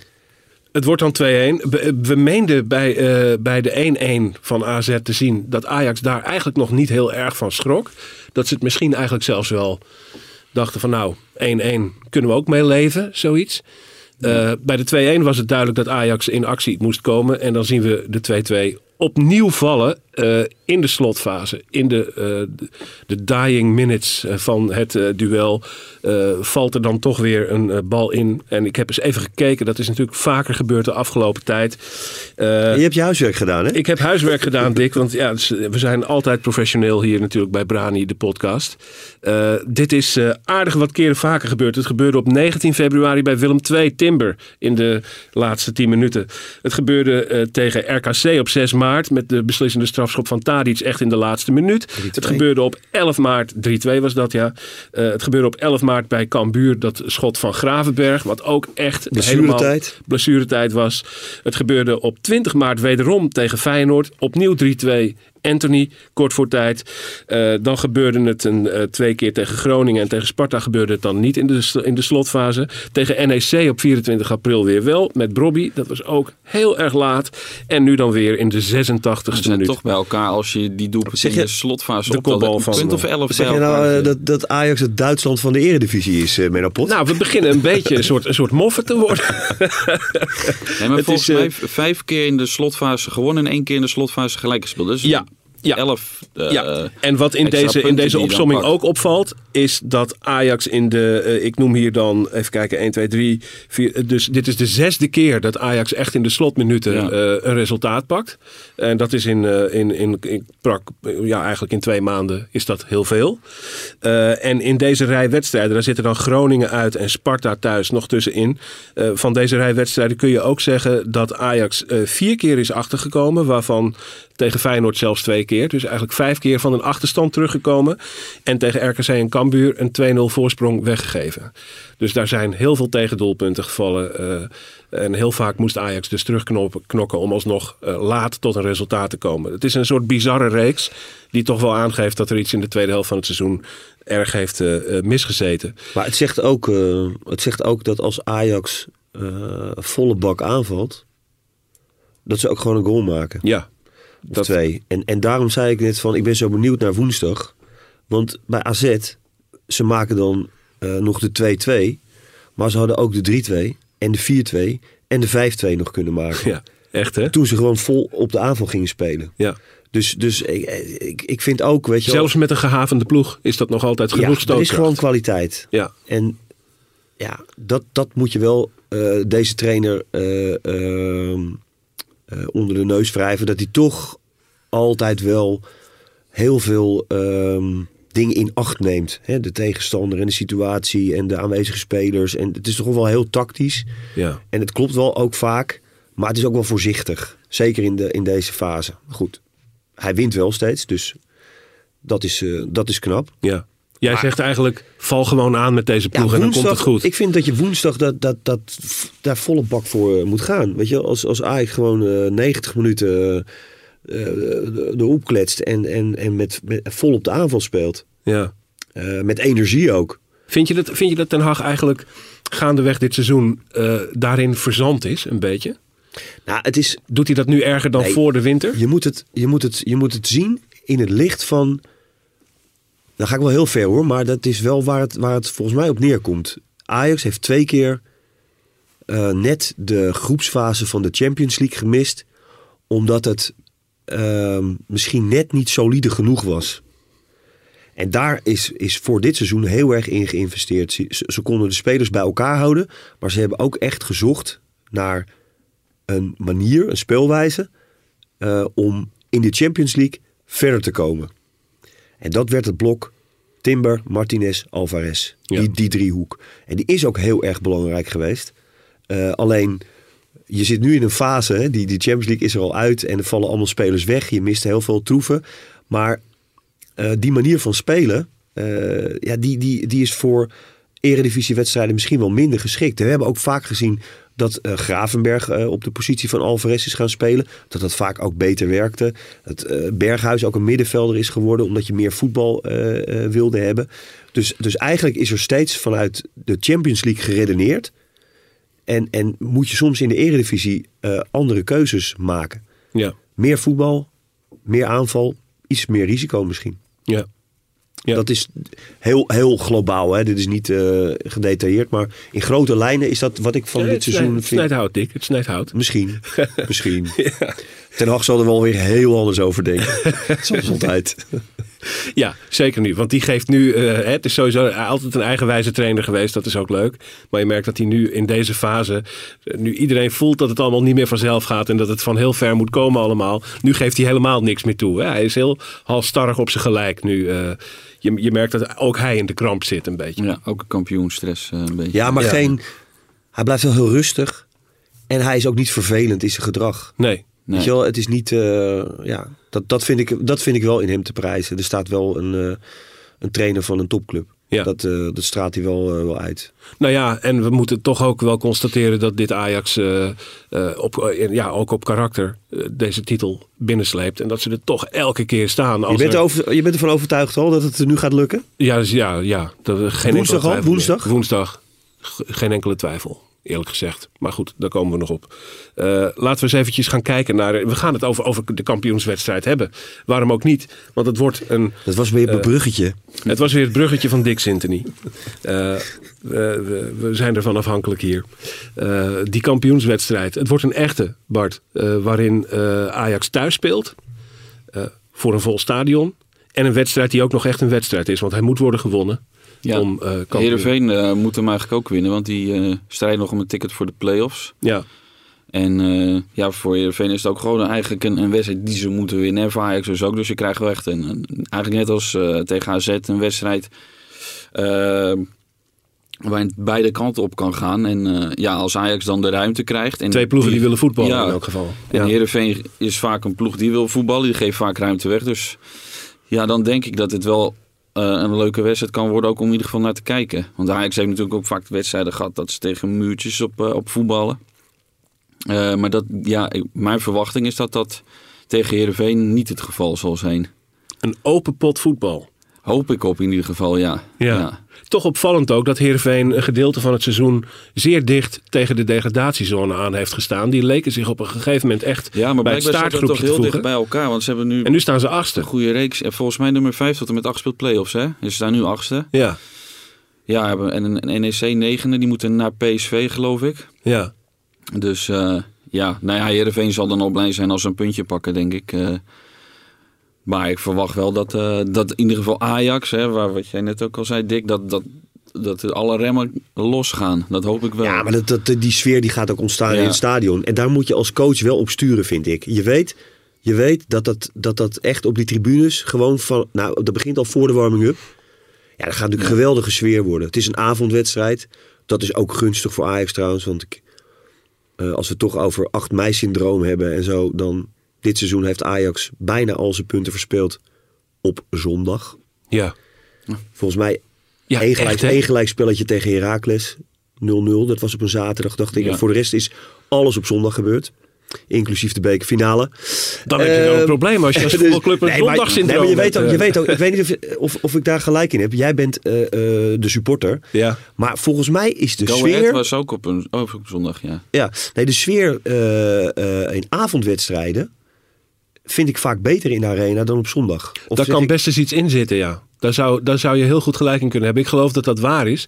Het wordt dan 2-1. We, we meenden bij, eh, bij de 1-1 van AZ te zien dat Ajax daar eigenlijk nog niet heel erg van schrok. Dat ze het misschien eigenlijk zelfs wel dachten van nou, 1-1 kunnen we ook mee leven, zoiets. Eh, bij de 2-1 was het duidelijk dat Ajax in actie moest komen. En dan zien we de 2-2 opnieuw vallen eh, in de slotfase. In de, eh, de, dying minutes eh, van het duel valt er dan toch weer een bal in. En ik heb eens even gekeken. Dat is natuurlijk vaker gebeurd de afgelopen tijd. Je hebt je huiswerk gedaan, hè? ik heb huiswerk gedaan, Dick. Want ja, dus, we zijn altijd professioneel hier natuurlijk bij Brani, de podcast. Dit is aardig wat keren vaker gebeurd. Het gebeurde op 19 februari bij Willem II Timber in de laatste 10 minuten. Het gebeurde tegen RKC op 6 maart met de beslissende strafschop van Tadic echt in de laatste minuut. Het gebeurde op 11 maart, 3-2 was dat ja. Eh, het gebeurde op 11 maart bij Cambuur, dat schot van Gravenberg, wat ook echt helemaal Blessuretijd. blessuretijd was. Het gebeurde op 20 maart wederom tegen Feyenoord. Opnieuw 3-2. Anthony, kort voor tijd. Eh, dan gebeurde het een, eh, twee keer tegen Groningen en tegen Sparta gebeurde het dan niet in de, in de slotfase. Tegen NEC op 24 april weer wel met Brobby. Dat was ook heel erg laat. En nu dan weer in de 86e Ze zijn minuut. toch bij elkaar als je die doelpunt in de slotfase de kopbal van- punt of elf Zeg bij je nou eh, dat, dat Ajax het Duitsland van de eredivisie is, uh, Menno Pot? Nou, we beginnen een beetje een soort, een soort moffen te worden. Nee, maar het volgens is, mij vijf keer in de slotfase gewonnen en één keer in de slotfase gelijk gespeeld. Dus Ja, ja. elf. eh, Ja, en wat in deze, in deze opsomming ook opvalt, is dat Ajax in de, eh, ik noem hier dan, even kijken, 1, 2, 3, 4. eh, Dus dit is de zesde keer dat Ajax echt in de slotminuten Ja. eh, een resultaat pakt. En dat is in, in, in, in prak, ja, eigenlijk in twee maanden is dat heel veel. En in deze rij wedstrijden, daar zitten dan Groningen uit en Sparta thuis nog tussenin. Van deze rij wedstrijden kun je ook zeggen dat Ajax vier keer is achtergekomen, waarvan tegen Feyenoord zelfs twee keer. Dus eigenlijk vijf keer van een achterstand teruggekomen. En tegen RKC en Cambuur een 2-0 voorsprong weggegeven. Dus daar zijn heel veel tegendoelpunten gevallen. eh, en heel vaak moest Ajax dus terugknokken knokken om alsnog eh, laat tot een resultaat te komen. Het is een soort bizarre reeks die toch wel aangeeft dat er iets in de tweede helft van het seizoen erg heeft eh, misgezeten. Maar het zegt ook, het zegt ook dat als Ajax volle bak aanvalt, dat ze ook gewoon een goal maken. Ja, Of dat, twee. En, en daarom zei ik net van, ik ben zo benieuwd naar woensdag. Want bij AZ, ze maken dan eh, nog de 2-2. Maar ze hadden ook de 3-2 en de 4-2 en de 5-2 nog kunnen maken. ja, echt hè? Toen ze gewoon vol op de aanval gingen spelen. Ja. Dus, dus ik, ik, ik vind ook, weet je wel- Zelfs met een gehavende ploeg is dat nog altijd genoeg ja, er is gewoon kwaliteit. Ja, En ja, dat, dat moet je wel eh, deze trainer eh, eh, onder de neus wrijven. Dat hij toch altijd wel heel veel ehm, dingen in acht neemt. Hè? De tegenstander en de situatie en de aanwezige spelers. En het is toch wel heel tactisch. ja. En het klopt wel ook vaak. Maar het is ook wel voorzichtig. Zeker in, de, in deze fase. Goed, hij wint wel steeds. Dus dat is, eh, dat is knap. Ja. Jij Maar- zegt eigenlijk, val gewoon aan met deze ploeg en dan komt het goed. Ik vind dat je woensdag dat, dat, dat, daar volle bak voor eh, moet gaan. Weet je, als, als Ajax gewoon eh 90 minuten eh, erop kletst en, en, en met, met vol op de aanval speelt. Ja. Met energie ook. Vind, je dat, vind je dat Ten Hag eigenlijk gaandeweg dit seizoen daarin verzand is, een beetje? Nou, het is, Doet hij dat nu erger dan Nee. voor de winter? je, moet het, je, moet het, je moet het zien in het licht van... Dan ga ik wel heel ver hoor, maar dat is wel waar het, waar het volgens mij op neerkomt. Ajax heeft twee keer eh, net de groepsfase van de Champions League gemist. Omdat het ehm, misschien net niet solide genoeg was. En daar is, is voor dit seizoen heel erg in geïnvesteerd. Ze, konden de spelers bij elkaar houden. Maar ze hebben ook echt gezocht naar een manier, een speelwijze. eh, om in de Champions League verder te komen. En dat werd het blok Timber, Martinez, Alvarez. Ja. Die, die driehoek. En die is ook heel erg belangrijk geweest. Eh, alleen, je zit nu in een fase, hè, die, die Champions League is er al uit en er vallen allemaal spelers weg. Je mist heel veel troeven. Maar eh, die manier van spelen, eh, ja, die, die, die is voor eredivisiewedstrijden misschien wel minder geschikt. We hebben ook vaak gezien dat eh, Gravenberg eh, op de positie van Alvarez is gaan spelen. Dat dat vaak ook beter werkte. Dat eh, Berghuis ook een middenvelder is geworden omdat je meer voetbal wilde hebben. Dus, dus eigenlijk is er steeds vanuit de Champions League geredeneerd. En, en moet je soms in de eredivisie andere keuzes maken. Ja. Meer voetbal, meer aanval, iets meer risico misschien. Ja. Ja. Dat is heel, heel globaal. Hè? Dit is niet eh, gedetailleerd. Maar in grote lijnen is dat wat ik van Ja, dit seizoen snijdt, het vind. snijdt hout, Dick. Het snijdt hout. Misschien. Misschien. Ten Hag zal er wel weer heel anders over denken. Zoals altijd. Ja, zeker nu. Want die geeft nu... eh, het is sowieso altijd een eigenwijze trainer geweest. Dat is ook leuk. Maar je merkt dat hij nu in deze fase... eh, Nu iedereen voelt dat het allemaal niet meer vanzelf gaat... en dat het van heel ver moet komen allemaal. Nu geeft hij helemaal niks meer toe. Hè? Hij is heel halstarrig op zijn gelijk nu. Je, je merkt dat ook hij in de kramp zit een beetje. Ja, ook een kampioenstress eh, een beetje. Ja, maar Ja. geen. Hij blijft wel heel rustig. En hij is ook niet vervelend in zijn gedrag. Nee. Nee. Weet je wel, het is niet. eh, ja, dat, dat, vind ik, dat vind ik wel in hem te prijzen. Er staat wel een, eh, een trainer van een topclub. Ja. Dat, eh, dat straalt hij wel, eh, wel uit. Nou ja, en we moeten toch ook wel constateren dat dit Ajax eh, op, ja, ook op karakter deze titel binnensleept. En dat ze er toch elke keer staan. Als Je bent, er- over, je bent ervan overtuigd al dat het nu gaat lukken? Ja, dus ja, ja. Dat, geen Woensdag al? Woensdag? meer. Woensdag. G- Geen enkele twijfel, eerlijk gezegd. Maar goed, daar komen we nog op. Eh, laten we eens eventjes gaan kijken naar... We gaan het over, over de kampioenswedstrijd hebben. Waarom ook niet? Want het wordt een... Dat was weer een bruggetje. Het was weer het bruggetje van Dick Sintony. Eh, we, we, we zijn ervan afhankelijk hier. Eh, die kampioenswedstrijd. Het wordt een echte, Bart. eh, waarin eh, Ajax thuis speelt. eh, voor een vol stadion. En een wedstrijd die ook nog echt een wedstrijd is. Want hij moet worden gewonnen. Ja. Om, eh Heerenveen eh, moet hem eigenlijk ook winnen, want die eh strijden nog om een ticket voor de play-offs. Ja, En eh, ja, voor Heerenveen is het ook gewoon eigenlijk een, een wedstrijd die ze moeten winnen. En voor Ajax dus ook. Dus je krijgt wel echt een, een- eigenlijk net als eh, tegen AZ een wedstrijd waar je beide kanten op kan gaan. En eh, ja, als Ajax dan de ruimte krijgt. En twee ploegen die willen voetballen Ja. in elk geval. En Ja. Heerenveen is vaak een ploeg die wil voetballen. Die geeft vaak ruimte weg. Dus ja, dan denk ik dat het wel een leuke wedstrijd kan worden. Ook om in ieder geval naar te kijken. Want Ajax heeft natuurlijk ook vaak wedstrijden gehad dat ze tegen muurtjes op, eh, op voetballen. Eh, maar dat, ja, mijn verwachting is dat dat tegen Heerenveen niet het geval zal zijn. Een open pot voetbal. Hoop ik op in ieder geval, ja. Ja. Toch opvallend ook dat Heerenveen een gedeelte van het seizoen zeer dicht tegen de degradatiezone aan heeft gestaan. Die leken zich op een gegeven moment echt Ja, maar bij het blijkbaar staat het toch heel dicht bij elkaar. Want ze hebben nu En nu staan ze achtste. een goede reeks. En volgens mij nummer 5 tot en met 8 speelt play-offs, hè? Dus ze staan nu achtste. Ja, Ja, en een NEC negende, die moeten naar PSV, geloof ik. ja. Dus eh, ja, nou ja, Heerenveen zal dan al blij zijn als ze een puntje pakken, denk ik. Eh, maar ik verwacht wel dat, eh, dat in ieder geval Ajax, hè, waar, wat jij net ook al zei, Dick, dat, dat, dat alle remmen losgaan. Dat hoop ik wel. Ja, maar dat, dat, die sfeer die gaat ook ontstaan Ja. in het stadion. En daar moet je als coach wel op sturen, vind ik. Je weet, je weet dat, dat, dat dat echt op die tribunes gewoon van... Nou, dat begint al voor de warming-up. Ja, dat gaat natuurlijk een geweldige sfeer worden. Het is een avondwedstrijd. Dat is ook gunstig voor Ajax trouwens. Want ik, eh, als we het toch over 8 mei-syndroom hebben en zo... dan dit seizoen heeft Ajax bijna al zijn punten verspeeld op zondag. ja. Volgens mij Ja, Eén gelijk, echt, hè? één gelijk spelletje tegen Heracles. 0-0. Dat was op een zaterdag, dacht ik. Ja. En voor de rest is alles op zondag gebeurd. Inclusief de bekerfinale. Dan heb je wel een Ehm, probleem als je als dus- voetbalclub een nee, zondagsyndroom nee, maar je weet ook, je eh. weet ook, ik weet niet of, of, of ik daar gelijk in heb. Jij bent eh, eh, de supporter. Ja. Maar volgens mij is de Go sfeer... Ahead was ook op een, ook op zondag, ja. Ja, nee, de sfeer eh, eh, in avondwedstrijden vind ik vaak beter in de arena dan op zondag. Of Daar kan ik- best eens iets in zitten, ja. Daar zou, daar zou je heel goed gelijk in kunnen hebben. Ik geloof dat dat waar is.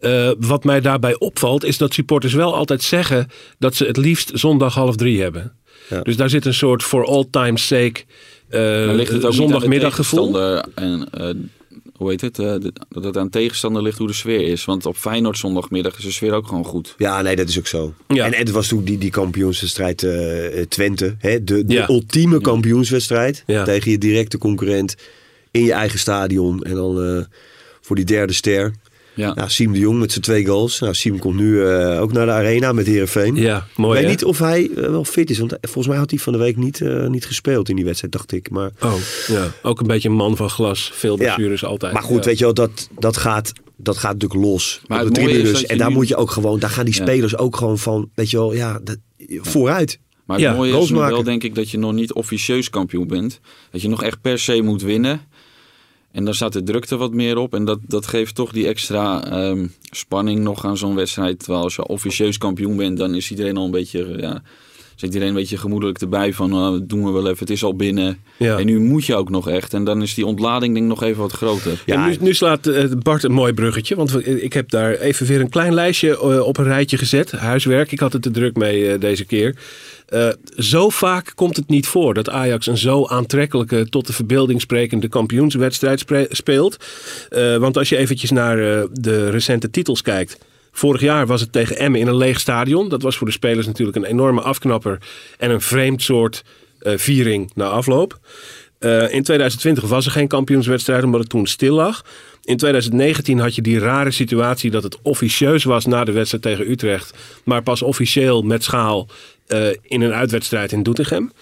Eh, wat mij daarbij opvalt, is dat supporters wel altijd zeggen dat ze het liefst zondag half drie hebben. Ja. Dus daar zit een soort for all time's sake eh Dan ligt het ook zondagmiddaggevoel. en eh, hoe heet het? eh, dat het aan tegenstander ligt hoe de sfeer is. Want op Feyenoord zondagmiddag is de sfeer ook gewoon goed. Ja, nee, dat is ook zo. Ja. En, en het was toen die, die kampioenswedstrijd eh, Twente. Hè? De, de Ja. ultieme kampioenswedstrijd. Ja. Tegen je directe concurrent in je eigen stadion. En dan eh, voor die derde ster. Ja. Nou, Siem de Jong met zijn twee goals. Nou, Siem komt nu eh, ook naar de arena met Heerenveen. Ja, Ik weet hè? niet of hij eh, wel fit is. Want volgens mij had hij van de week niet, eh, niet gespeeld in die wedstrijd, dacht ik. Maar, Oh, ja. Ook een beetje een man van glas. Veel Ja. blessures altijd. maar goed, Ja. weet je wel, dat, dat, gaat, dat gaat natuurlijk los. Maar op de tribunes. dat En daar nu- moet je ook gewoon, daar gaan die Ja. spelers ook gewoon van, weet je wel, ja, dat, vooruit. Maar het Ja, mooie is nu wel denk ik dat je nog niet officieus kampioen bent. Dat je nog echt per se moet winnen. En dan staat de drukte wat meer op. En dat, dat geeft toch die extra ehm, spanning nog aan zo'n wedstrijd. Terwijl als je officieus kampioen bent, dan is iedereen al een beetje... zit iedereen een beetje gemoedelijk erbij van... nou, dat doen we wel even, het is al binnen. Ja. En nu moet je ook nog echt. En dan is die ontlading denk ik nog even wat groter. Ja, En nu, nu slaat eh, Bart een mooi bruggetje. Want ik heb daar even weer een klein lijstje eh, op een rijtje gezet. Huiswerk. Ik had het te druk mee eh, deze keer. Eh, zo vaak komt het niet voor dat Ajax een zo aantrekkelijke, tot de verbeelding sprekende kampioenswedstrijd speelt. Eh, want als je eventjes naar de recente titels kijkt. Vorig jaar was het tegen Emmen in een leeg stadion. Dat was voor de spelers natuurlijk een enorme afknapper. En een vreemd soort eh, viering na afloop. Eh, in 2020 was er geen kampioenswedstrijd omdat het toen stil lag. In 2019 had je die rare situatie dat het officieus was na de wedstrijd tegen Utrecht. Maar pas officieel met schaal eh, in een uitwedstrijd in Doetinchem.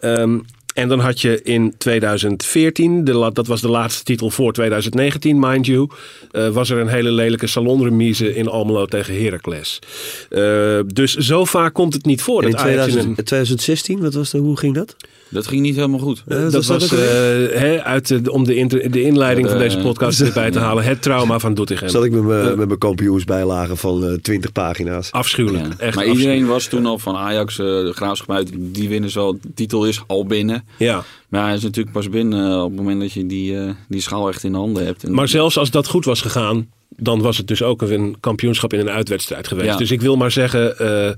Ehm, en dan had je in 2014, de, dat was de laatste titel voor 2019, mind you, eh, was er een hele lelijke salonremise in Almelo tegen Heracles. Eh, dus zo vaak komt het niet voor En in dat Ajax in 2000 een... 2016, wat was de, hoe ging dat? Dat ging niet helemaal goed. Eh, Dat was eh, uit de, om de, inter- de inleiding van de- deze podcast erbij te halen. Het trauma van Doetinchem. Zat ik met mijn met mijn kampioensbijlagen van eh 20 pagina's. Afschuwelijk. Ja. Echt maar afschuwelijk. iedereen was toen al van Ajax, eh de Graafschap uit, die winnen zo. De titel is al binnen. Ja. Maar hij is natuurlijk pas binnen eh, op het moment dat je die, eh, die schaal echt in de handen hebt. En- Maar zelfs als dat goed was gegaan, dan was het dus ook een kampioenschap in een uitwedstrijd geweest. Ja. Dus ik wil maar zeggen, eh,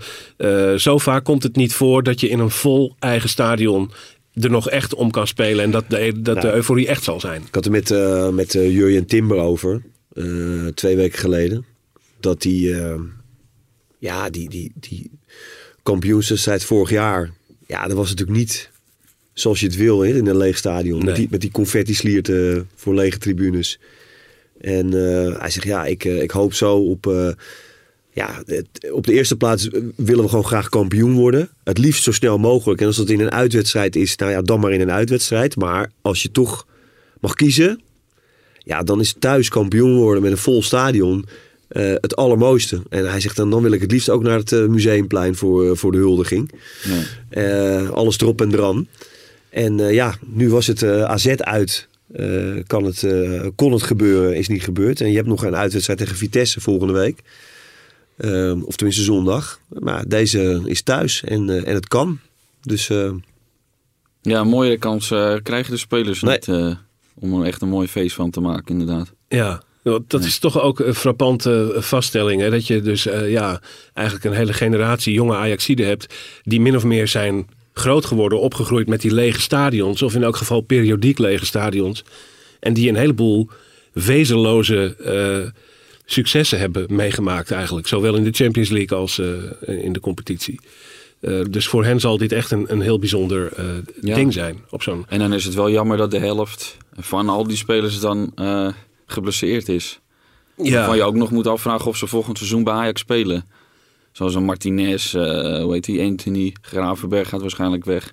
eh, zo vaak komt het niet voor dat je in een vol eigen stadion er nog echt om kan spelen. En dat de, dat de euforie echt zal zijn. Ik had er met, eh met Jurjen Timber over, eh, twee weken geleden. Dat die, eh, ja, die, die, die kampioenswedstrijd vorig jaar, ja, dat was natuurlijk niet zoals je het wil hè, in een leeg stadion. Nee. Met die, met die confetti-slierten voor lege tribunes. En eh, hij zegt, ja, ik, eh, ik hoop zo op... eh, ja, het- op de eerste plaats willen we gewoon graag kampioen worden. Het liefst zo snel mogelijk. En als dat in een uitwedstrijd is, nou ja, dan maar in een uitwedstrijd. Maar als je toch mag kiezen, ja, dan is thuis kampioen worden met een vol stadion het allermooiste. En hij zegt dan, dan wil ik het liefst ook naar het museumplein voor, voor de huldiging. Alles erop en eraan. En eh, ja, nu was het eh, AZ uit. Eh, kan het, eh, kon het gebeuren, is niet gebeurd. En je hebt nog een uitwedstrijd tegen Vitesse volgende week. Ehm, of tenminste zondag. Maar deze is thuis en, eh, en het kan. Dus eh, Ja, een mooie kans eh, krijgen de spelers Nee. niet eh, om er echt een mooi feest van te maken, inderdaad. Ja, dat is toch ook een frappante vaststelling. Hè? Dat je dus eh, ja, eigenlijk een hele generatie jonge Ajaxiden hebt... die min of meer zijn groot geworden, opgegroeid met die lege stadions... of in elk geval periodiek lege stadions. En die een heleboel wezenloze eh, successen hebben meegemaakt eigenlijk. Zowel in de Champions League als eh, in de competitie. Eh, dus voor hen zal dit echt een, een heel bijzonder Ja. ding zijn op zo'n... En dan is het wel jammer dat de helft van al die spelers dan geblesseerd is. Waarvan je ook nog moet afvragen of ze volgend seizoen bij Ajax spelen. Zoals een Martinez, eh, hoe heet die, Anthony Gravenberg gaat waarschijnlijk weg.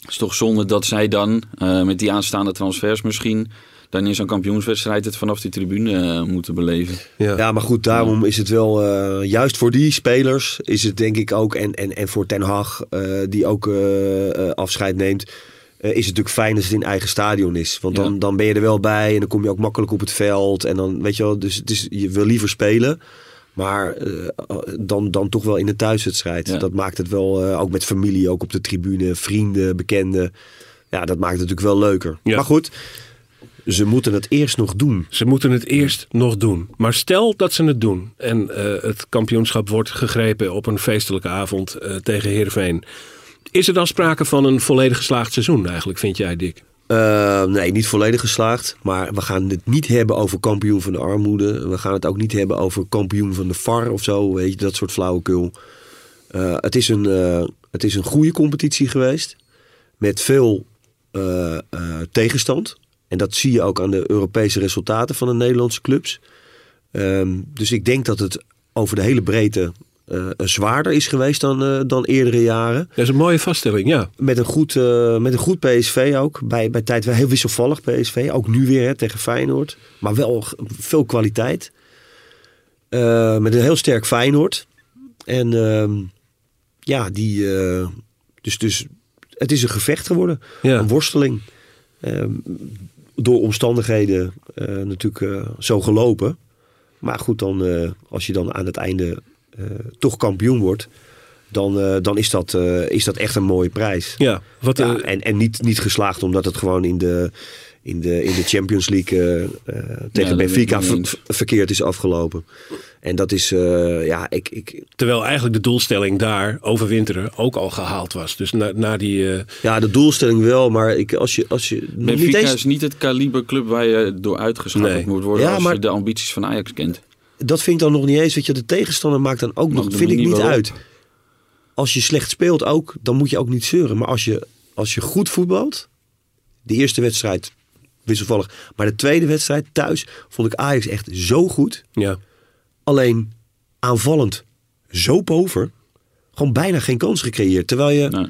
Het is toch zonde dat zij dan, eh, met die aanstaande transfers misschien, dan in zo'n kampioenswedstrijd het vanaf die tribune eh, moeten beleven. Ja. Ja, maar goed, daarom is het wel, eh, juist voor die spelers is het denk ik ook, en, en, en voor Ten Hag, eh, die ook afscheid neemt, eh, is het natuurlijk fijn als het in eigen stadion is. Want dan, Ja. dan ben je er wel bij en dan kom je ook makkelijk op het veld. En dan, weet je wel, dus het is, je wil liever spelen. Maar eh, dan, dan toch wel in een thuiswedstrijd. Ja. Dat maakt het wel, eh, ook met familie, ook op de tribune, vrienden, bekenden. Ja, dat maakt het natuurlijk wel leuker. Ja. Maar goed, ze moeten het eerst nog doen. Ze moeten het eerst nog doen. Maar stel dat ze het doen en eh, het kampioenschap wordt gegrepen op een feestelijke avond tegen Heerenveen. Is er dan sprake van een volledig geslaagd seizoen eigenlijk, vind jij Dick? Eh, nee, niet volledig geslaagd. Maar we gaan het niet hebben over kampioen van de armoede. We gaan het ook niet hebben over kampioen van de VAR of zo. Weet je, dat soort flauwekul. Eh, het, is een, eh, het is een goede competitie geweest. Met veel eh, tegenstand. En dat zie je ook aan de Europese resultaten van de Nederlandse clubs. Ehm, dus ik denk dat het over de hele breedte eh, zwaarder is geweest dan, eh, dan eerdere jaren. Dat is een mooie vaststelling, ja. Met een goed, met een goed PSV ook. Bij, bij tijd wel heel wisselvallig PSV. Ook nu weer hè, tegen Feyenoord. Maar wel veel kwaliteit. Met een heel sterk Feyenoord. En ehm, ja, die... dus, dus het is een gevecht geworden. Ja. Een worsteling. Ehm, door omstandigheden natuurlijk zo gelopen. Maar goed, dan, als je dan aan het einde toch kampioen wordt... Dan, eh, dan is, dat, eh, is dat echt een mooie prijs. Ja, wat, Ja, eh, en en niet, niet geslaagd omdat het gewoon in de, in de, in de Champions League eh, eh, tegen Benfica ver- verkeerd is afgelopen. En dat is, eh, ja, ik, ik, terwijl eigenlijk de doelstelling daar, overwinteren, ook al gehaald was. Dus na, na die... eh, ja, de doelstelling wel, maar ik, als je, als je niet Benfica eens, is niet het kaliber club waar je door uitgeschakeld Nee. moet worden Ja, als maar- je de ambities van Ajax kent. Dat vind ik dan nog niet eens, weet je, de tegenstander maakt dan ook nog, vind ik niet waarop. uit. Als je slecht speelt ook, dan moet je ook niet zeuren. Maar als je, als je goed voetbalt, de eerste wedstrijd wisselvallig, maar de tweede wedstrijd thuis vond ik Ajax echt zo goed. ja. Alleen aanvallend zo pover. Gewoon bijna geen kans gecreëerd. Terwijl je Nee.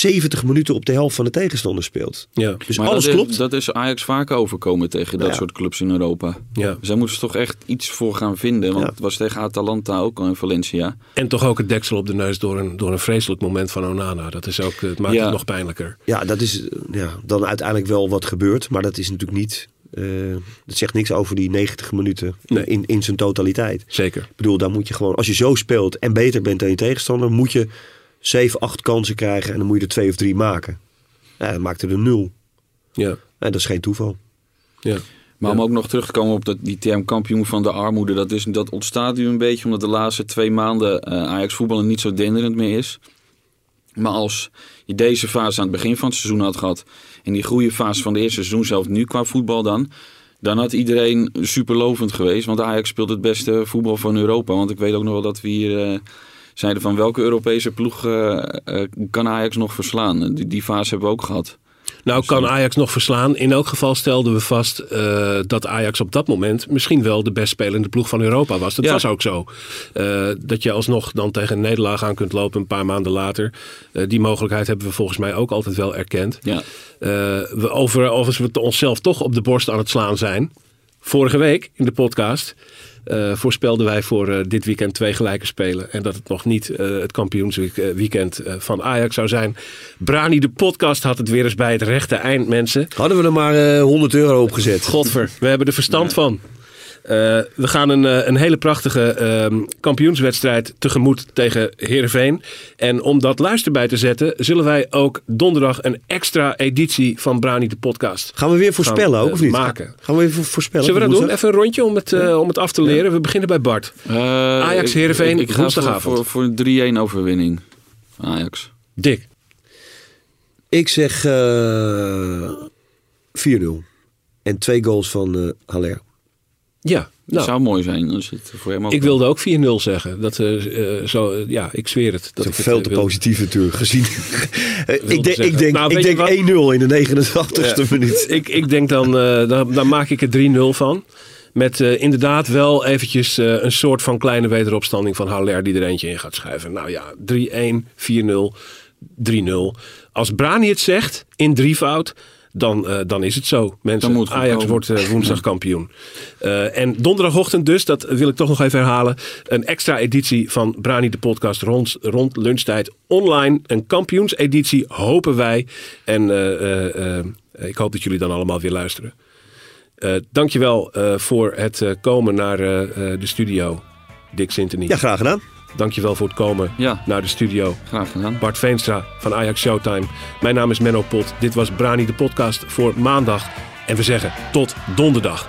70 minuten op de helft van de tegenstander speelt. Ja. Dus Maar alles dat is, klopt. dat is Ajax vaker overkomen tegen dat Ja. soort clubs in Europa. ja. Zij moeten er toch echt iets voor gaan vinden. Want Ja. het was tegen Atalanta ook al in Valencia. En toch ook het deksel op de neus door een, door een vreselijk moment van Onana. Dat is ook, het maakt Ja. het nog pijnlijker. Ja, dat is ja, dan uiteindelijk wel wat gebeurt. Maar dat is natuurlijk niet... eh, dat zegt niks over die 90 minuten Nee. in, in zijn totaliteit. Zeker. Ik bedoel, dan moet je gewoon... Als je zo speelt en beter bent dan je tegenstander... moet je 7, 8 kansen krijgen en dan moet je er twee of drie maken. Ja, dan maakt er een nul. Ja. En dat is geen toeval. ja. Maar om ook nog terug te komen op dat, die term kampioen van de armoede. Dat, is, dat ontstaat nu een beetje omdat de laatste twee maanden eh, Ajax voetballen niet zo denderend meer is. Maar als je deze fase aan het begin van het seizoen had gehad. En die goede fase van de eerste seizoen zelf nu qua voetbal dan. Dan had iedereen superlovend geweest. Want Ajax speelt het beste voetbal van Europa. Want ik weet ook nog wel dat we hier eh, zeiden van welke Europese ploeg eh, eh, kan Ajax nog verslaan. Die, die fase hebben we ook gehad. Nou, kan Ajax nog verslaan? In elk geval stelden we vast eh, dat Ajax op dat moment misschien wel de best spelende ploeg van Europa was. Dat Ja. was ook zo. Dat je alsnog dan tegen een nederlaag aan kunt lopen een paar maanden later. Die mogelijkheid hebben we volgens mij ook altijd wel erkend. Ja. We over, overigens we onszelf toch op de borst aan het slaan zijn. Vorige week in de podcast eh, voorspelden wij voor eh, dit weekend twee gelijke spelen. En dat het nog niet eh, het kampioensweekend van Ajax zou zijn. Brani, de podcast, had het weer eens bij het rechte eind, mensen. Hadden we er maar eh, 100 euro op gezet. Godver, we hebben er verstand van. Eh, we gaan een, eh, een hele prachtige ehm, kampioenswedstrijd tegemoet tegen Heerenveen. En om dat luister bij te zetten, zullen wij ook donderdag een extra editie van Brani de podcast Gaan we weer voorspellen Gaan, ook, eh, of niet? maken. Gaan we weer vo- voorspellen? Zullen we dat doen? Even een rondje om het, om het af te leren. We beginnen bij Bart. Eh, Ajax, Heerenveen, ik, ik ga. Voor, voor, voor een 3-1 overwinning. Ajax. Dick. Ik zeg eh 4-0. En twee goals van eh Haller. Ja, Dat nou, zou mooi zijn als het voor hem ook ik wilde ook 4-0 zeggen. Dat, eh, eh, zo, eh, ja, ik zweer het. Dat Dat ik het, veel te wilde. positief natuurlijk gezien. Ik denk, zeggen. ik denk, Nou, ik denk wat? 1-0 in de 89ste minuut. Ik, ik denk dan, eh, dan, dan maak ik er 3-0 van. Met eh, inderdaad wel eventjes eh, een soort van kleine wederopstanding van Haller die er eentje in gaat schuiven. Nou ja, 3-1, 4-0, 3-0. Als Brani het zegt in drievoud, dan, eh, dan is het zo. Mensen, het Ajax komen. wordt eh, woensdag kampioen. Eh, en donderdagochtend dus, dat wil ik toch nog even herhalen. Een extra editie van Brani de podcast rond, rond lunchtijd online. Een kampioenseditie hopen wij. En eh, eh, eh, ik hoop dat jullie dan allemaal weer luisteren. Eh dankjewel eh voor het eh, komen naar eh, eh, de studio. Dick Sintony. Ja, graag gedaan. Dankjewel voor het komen Ja. naar de studio. Graag gedaan. Bart Veenstra van Ajax Showtime. Mijn naam is Menno Pot. Dit was Brani de podcast voor maandag. En we zeggen tot donderdag.